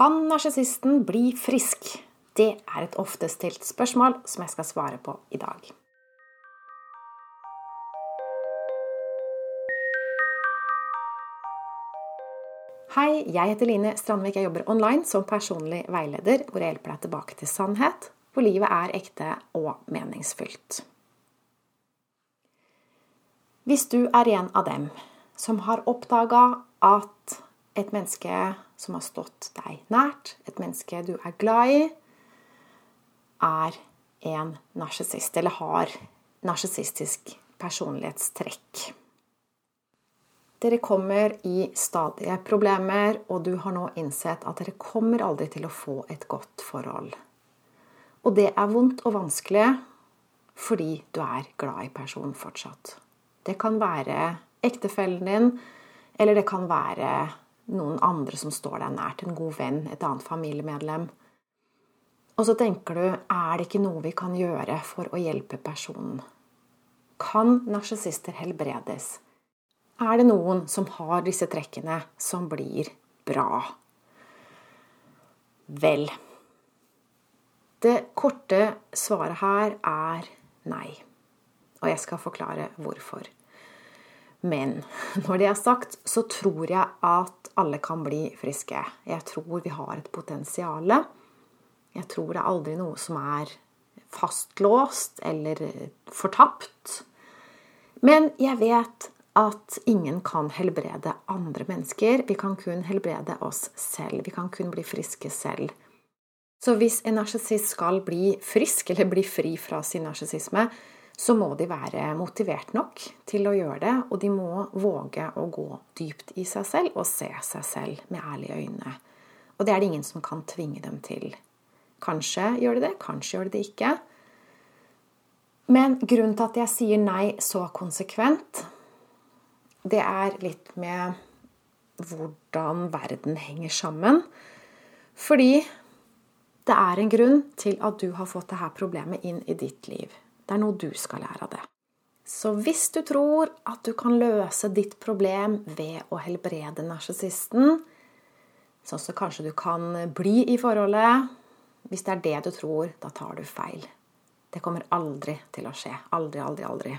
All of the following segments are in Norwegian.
Kan narsissisten bli frisk? Det er et ofte stilt spørsmål som jeg skal svare på i dag. Hei, jeg heter Line Strandvik. Jeg jobber online som personlig veileder, hvor jeg hjelper deg tilbake til sannhet, hvor livet er ekte og meningsfylt. Hvis du er en av dem som har oppdaga at et menneske som har stått deg nært, et menneske du er glad i, er en narsissist, eller har narsissistisk personlighetstrekk dere kommer i stadige problemer, og du har nå innsett at dere kommer aldri til å få et godt forhold. Og det er vondt og vanskelig fordi du er glad i personen fortsatt. Det kan være ektefellen din, eller det kan være noen andre som står deg nært. En god venn, et annet familiemedlem. Og så tenker du er det ikke noe vi kan gjøre for å hjelpe personen? Kan narsissister helbredes? er det noen som har disse trekkene, som blir bra. Vel Det korte svaret her er nei. Og jeg skal forklare hvorfor. Men når det er sagt, så tror jeg at alle kan bli friske. Jeg tror vi har et potensial. Jeg tror det er aldri noe som er fastlåst eller fortapt. Men jeg vet at ingen kan helbrede andre mennesker. Vi kan kun helbrede oss selv. Vi kan kun bli friske selv. Så hvis en narsissist skal bli frisk, eller bli fri fra sin narsissisme, så må de være motivert nok til å gjøre det, og de må våge å gå dypt i seg selv og se seg selv med ærlige øyne. Og det er det ingen som kan tvinge dem til. Kanskje gjør de det, kanskje gjør de det ikke. Men grunnen til at jeg sier nei så konsekvent, det er litt med hvordan verden henger sammen. Fordi det er en grunn til at du har fått dette problemet inn i ditt liv. Det er noe du skal lære av det. Så hvis du tror at du kan løse ditt problem ved å helbrede narsissisten, sånn så kanskje du kan bli i forholdet Hvis det er det du tror, da tar du feil. Det kommer aldri til å skje. Aldri, aldri, aldri.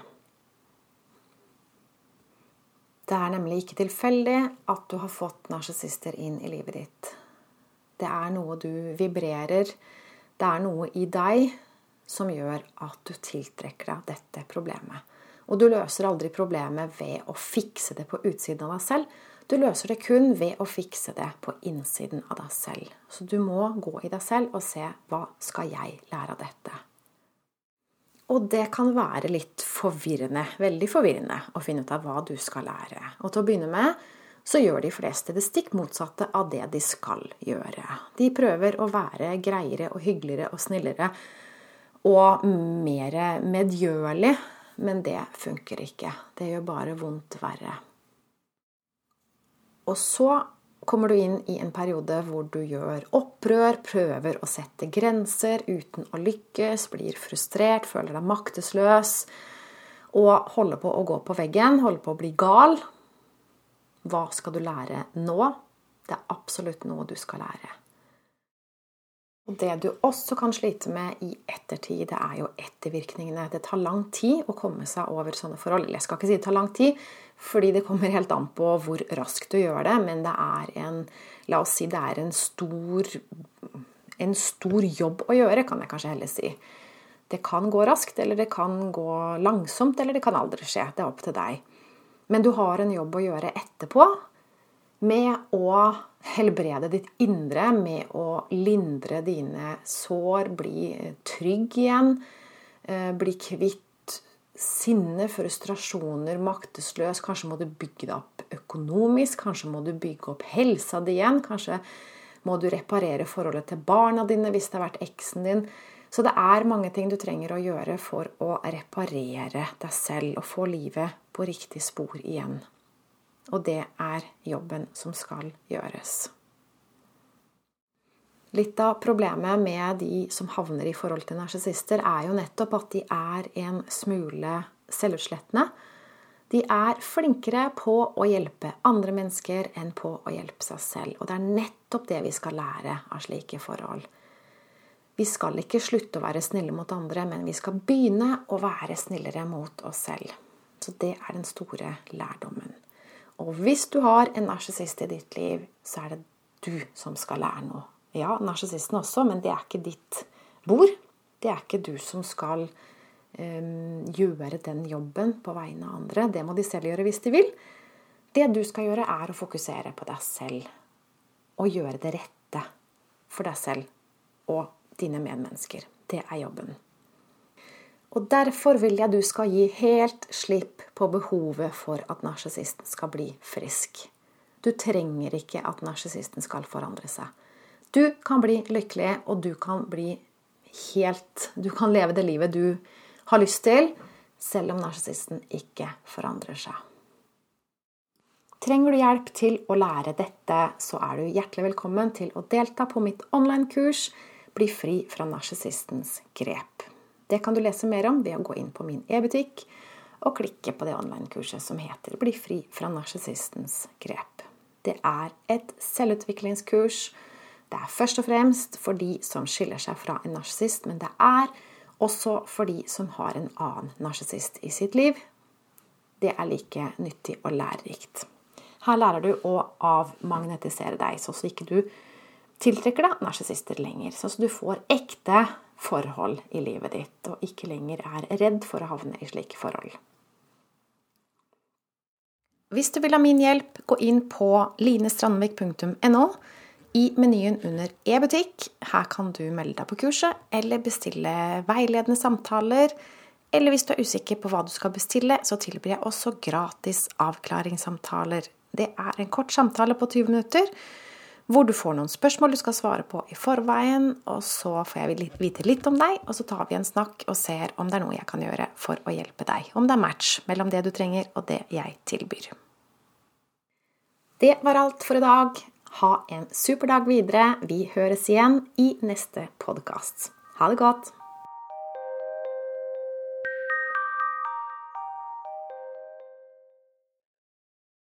Det er nemlig ikke tilfeldig at du har fått narsissister inn i livet ditt. Det er noe du vibrerer. Det er noe i deg som gjør at du tiltrekker deg dette problemet. Og du løser aldri problemet ved å fikse det på utsiden av deg selv. Du løser det kun ved å fikse det på innsiden av deg selv. Så du må gå i deg selv og se hva skal jeg lære av dette. Og det kan være litt forvirrende, veldig forvirrende, å finne ut av hva du skal lære. Og til å begynne med så gjør de fleste det stikk motsatte av det de skal gjøre. De prøver å være greiere og hyggeligere og snillere og mer medgjørlig, men det funker ikke. Det gjør bare vondt verre. Og så kommer du inn i en periode hvor du gjør opprør, prøver å sette grenser uten å lykkes, blir frustrert, føler deg maktesløs og holder på å gå på veggen, holder på å bli gal. Hva skal du lære nå? Det er absolutt noe du skal lære. Og Det du også kan slite med i ettertid, det er jo ettervirkningene. Det tar lang tid å komme seg over sånne forhold. Jeg skal ikke si det tar lang tid, fordi det kommer helt an på hvor raskt du gjør det, men det er en La oss si det er en stor, en stor jobb å gjøre, kan jeg kanskje heller si. Det kan gå raskt, eller det kan gå langsomt, eller det kan aldri skje. Det er opp til deg. Men du har en jobb å gjøre etterpå med å helbrede ditt indre, med å lindre dine sår, bli trygg igjen, eh, bli kvitt sinne, frustrasjoner, maktesløs. Kanskje må du bygge deg opp økonomisk, kanskje må du bygge opp helsa di igjen. Kanskje må du reparere forholdet til barna dine hvis det har vært eksen din. Så det er mange ting du trenger å gjøre for å reparere deg selv og få livet på riktig spor igjen. Og det er jobben som skal gjøres. Litt av problemet med de som havner i forhold til narsissister, er jo nettopp at de er en smule selvutslettende. De er flinkere på å hjelpe andre mennesker enn på å hjelpe seg selv. Og det er nettopp det vi skal lære av slike forhold. Vi skal ikke slutte å være snille mot andre, men vi skal begynne å være snillere mot oss selv. Så det er den store lærdommen. Og hvis du har en narsissist i ditt liv, så er det du som skal lære noe. Ja, narsissisten også, men det er ikke ditt bord. Det er ikke du som skal um, gjøre den jobben på vegne av andre. Det må de selv gjøre hvis de vil. Det du skal gjøre, er å fokusere på deg selv. Og gjøre det rette for deg selv og dine medmennesker. Det er jobben. Og derfor vil jeg du skal gi helt slipp på behovet for at narsissisten skal bli frisk. Du trenger ikke at narsissisten skal forandre seg. Du kan bli lykkelig, og du kan bli helt Du kan leve det livet du har lyst til, selv om narsissisten ikke forandrer seg. Trenger du hjelp til å lære dette, så er du hjertelig velkommen til å delta på mitt online-kurs Bli fri fra narsissistens grep. Det kan du lese mer om ved å gå inn på min e-butikk og klikke på det online-kurset som heter Bli fri fra narsissistens grep. Det er et selvutviklingskurs det er først og fremst for de som skiller seg fra en narsissist, men det er også for de som har en annen narsissist i sitt liv. Det er like nyttig og lærerikt. Her lærer du å avmagnetisere deg, så at ikke du tiltrekker deg narsissister lenger. Sånn at du får ekte forhold i livet ditt, og ikke lenger er redd for å havne i slike forhold. Hvis du vil ha min hjelp, gå inn på linestrandvik.no i menyen under e-butikk. Her kan du melde deg på kurset eller bestille veiledende samtaler. Eller hvis du er usikker på hva du skal bestille, så tilbyr jeg også gratis avklaringssamtaler. Det er en kort samtale på 20 minutter hvor du får noen spørsmål du skal svare på i forveien, og så får jeg vite litt om deg, og så tar vi en snakk og ser om det er noe jeg kan gjøre for å hjelpe deg. Om det er match mellom det du trenger og det jeg tilbyr. Det var alt for i dag. Ha en super dag videre. Vi høres igjen i neste podkast. Ha det godt.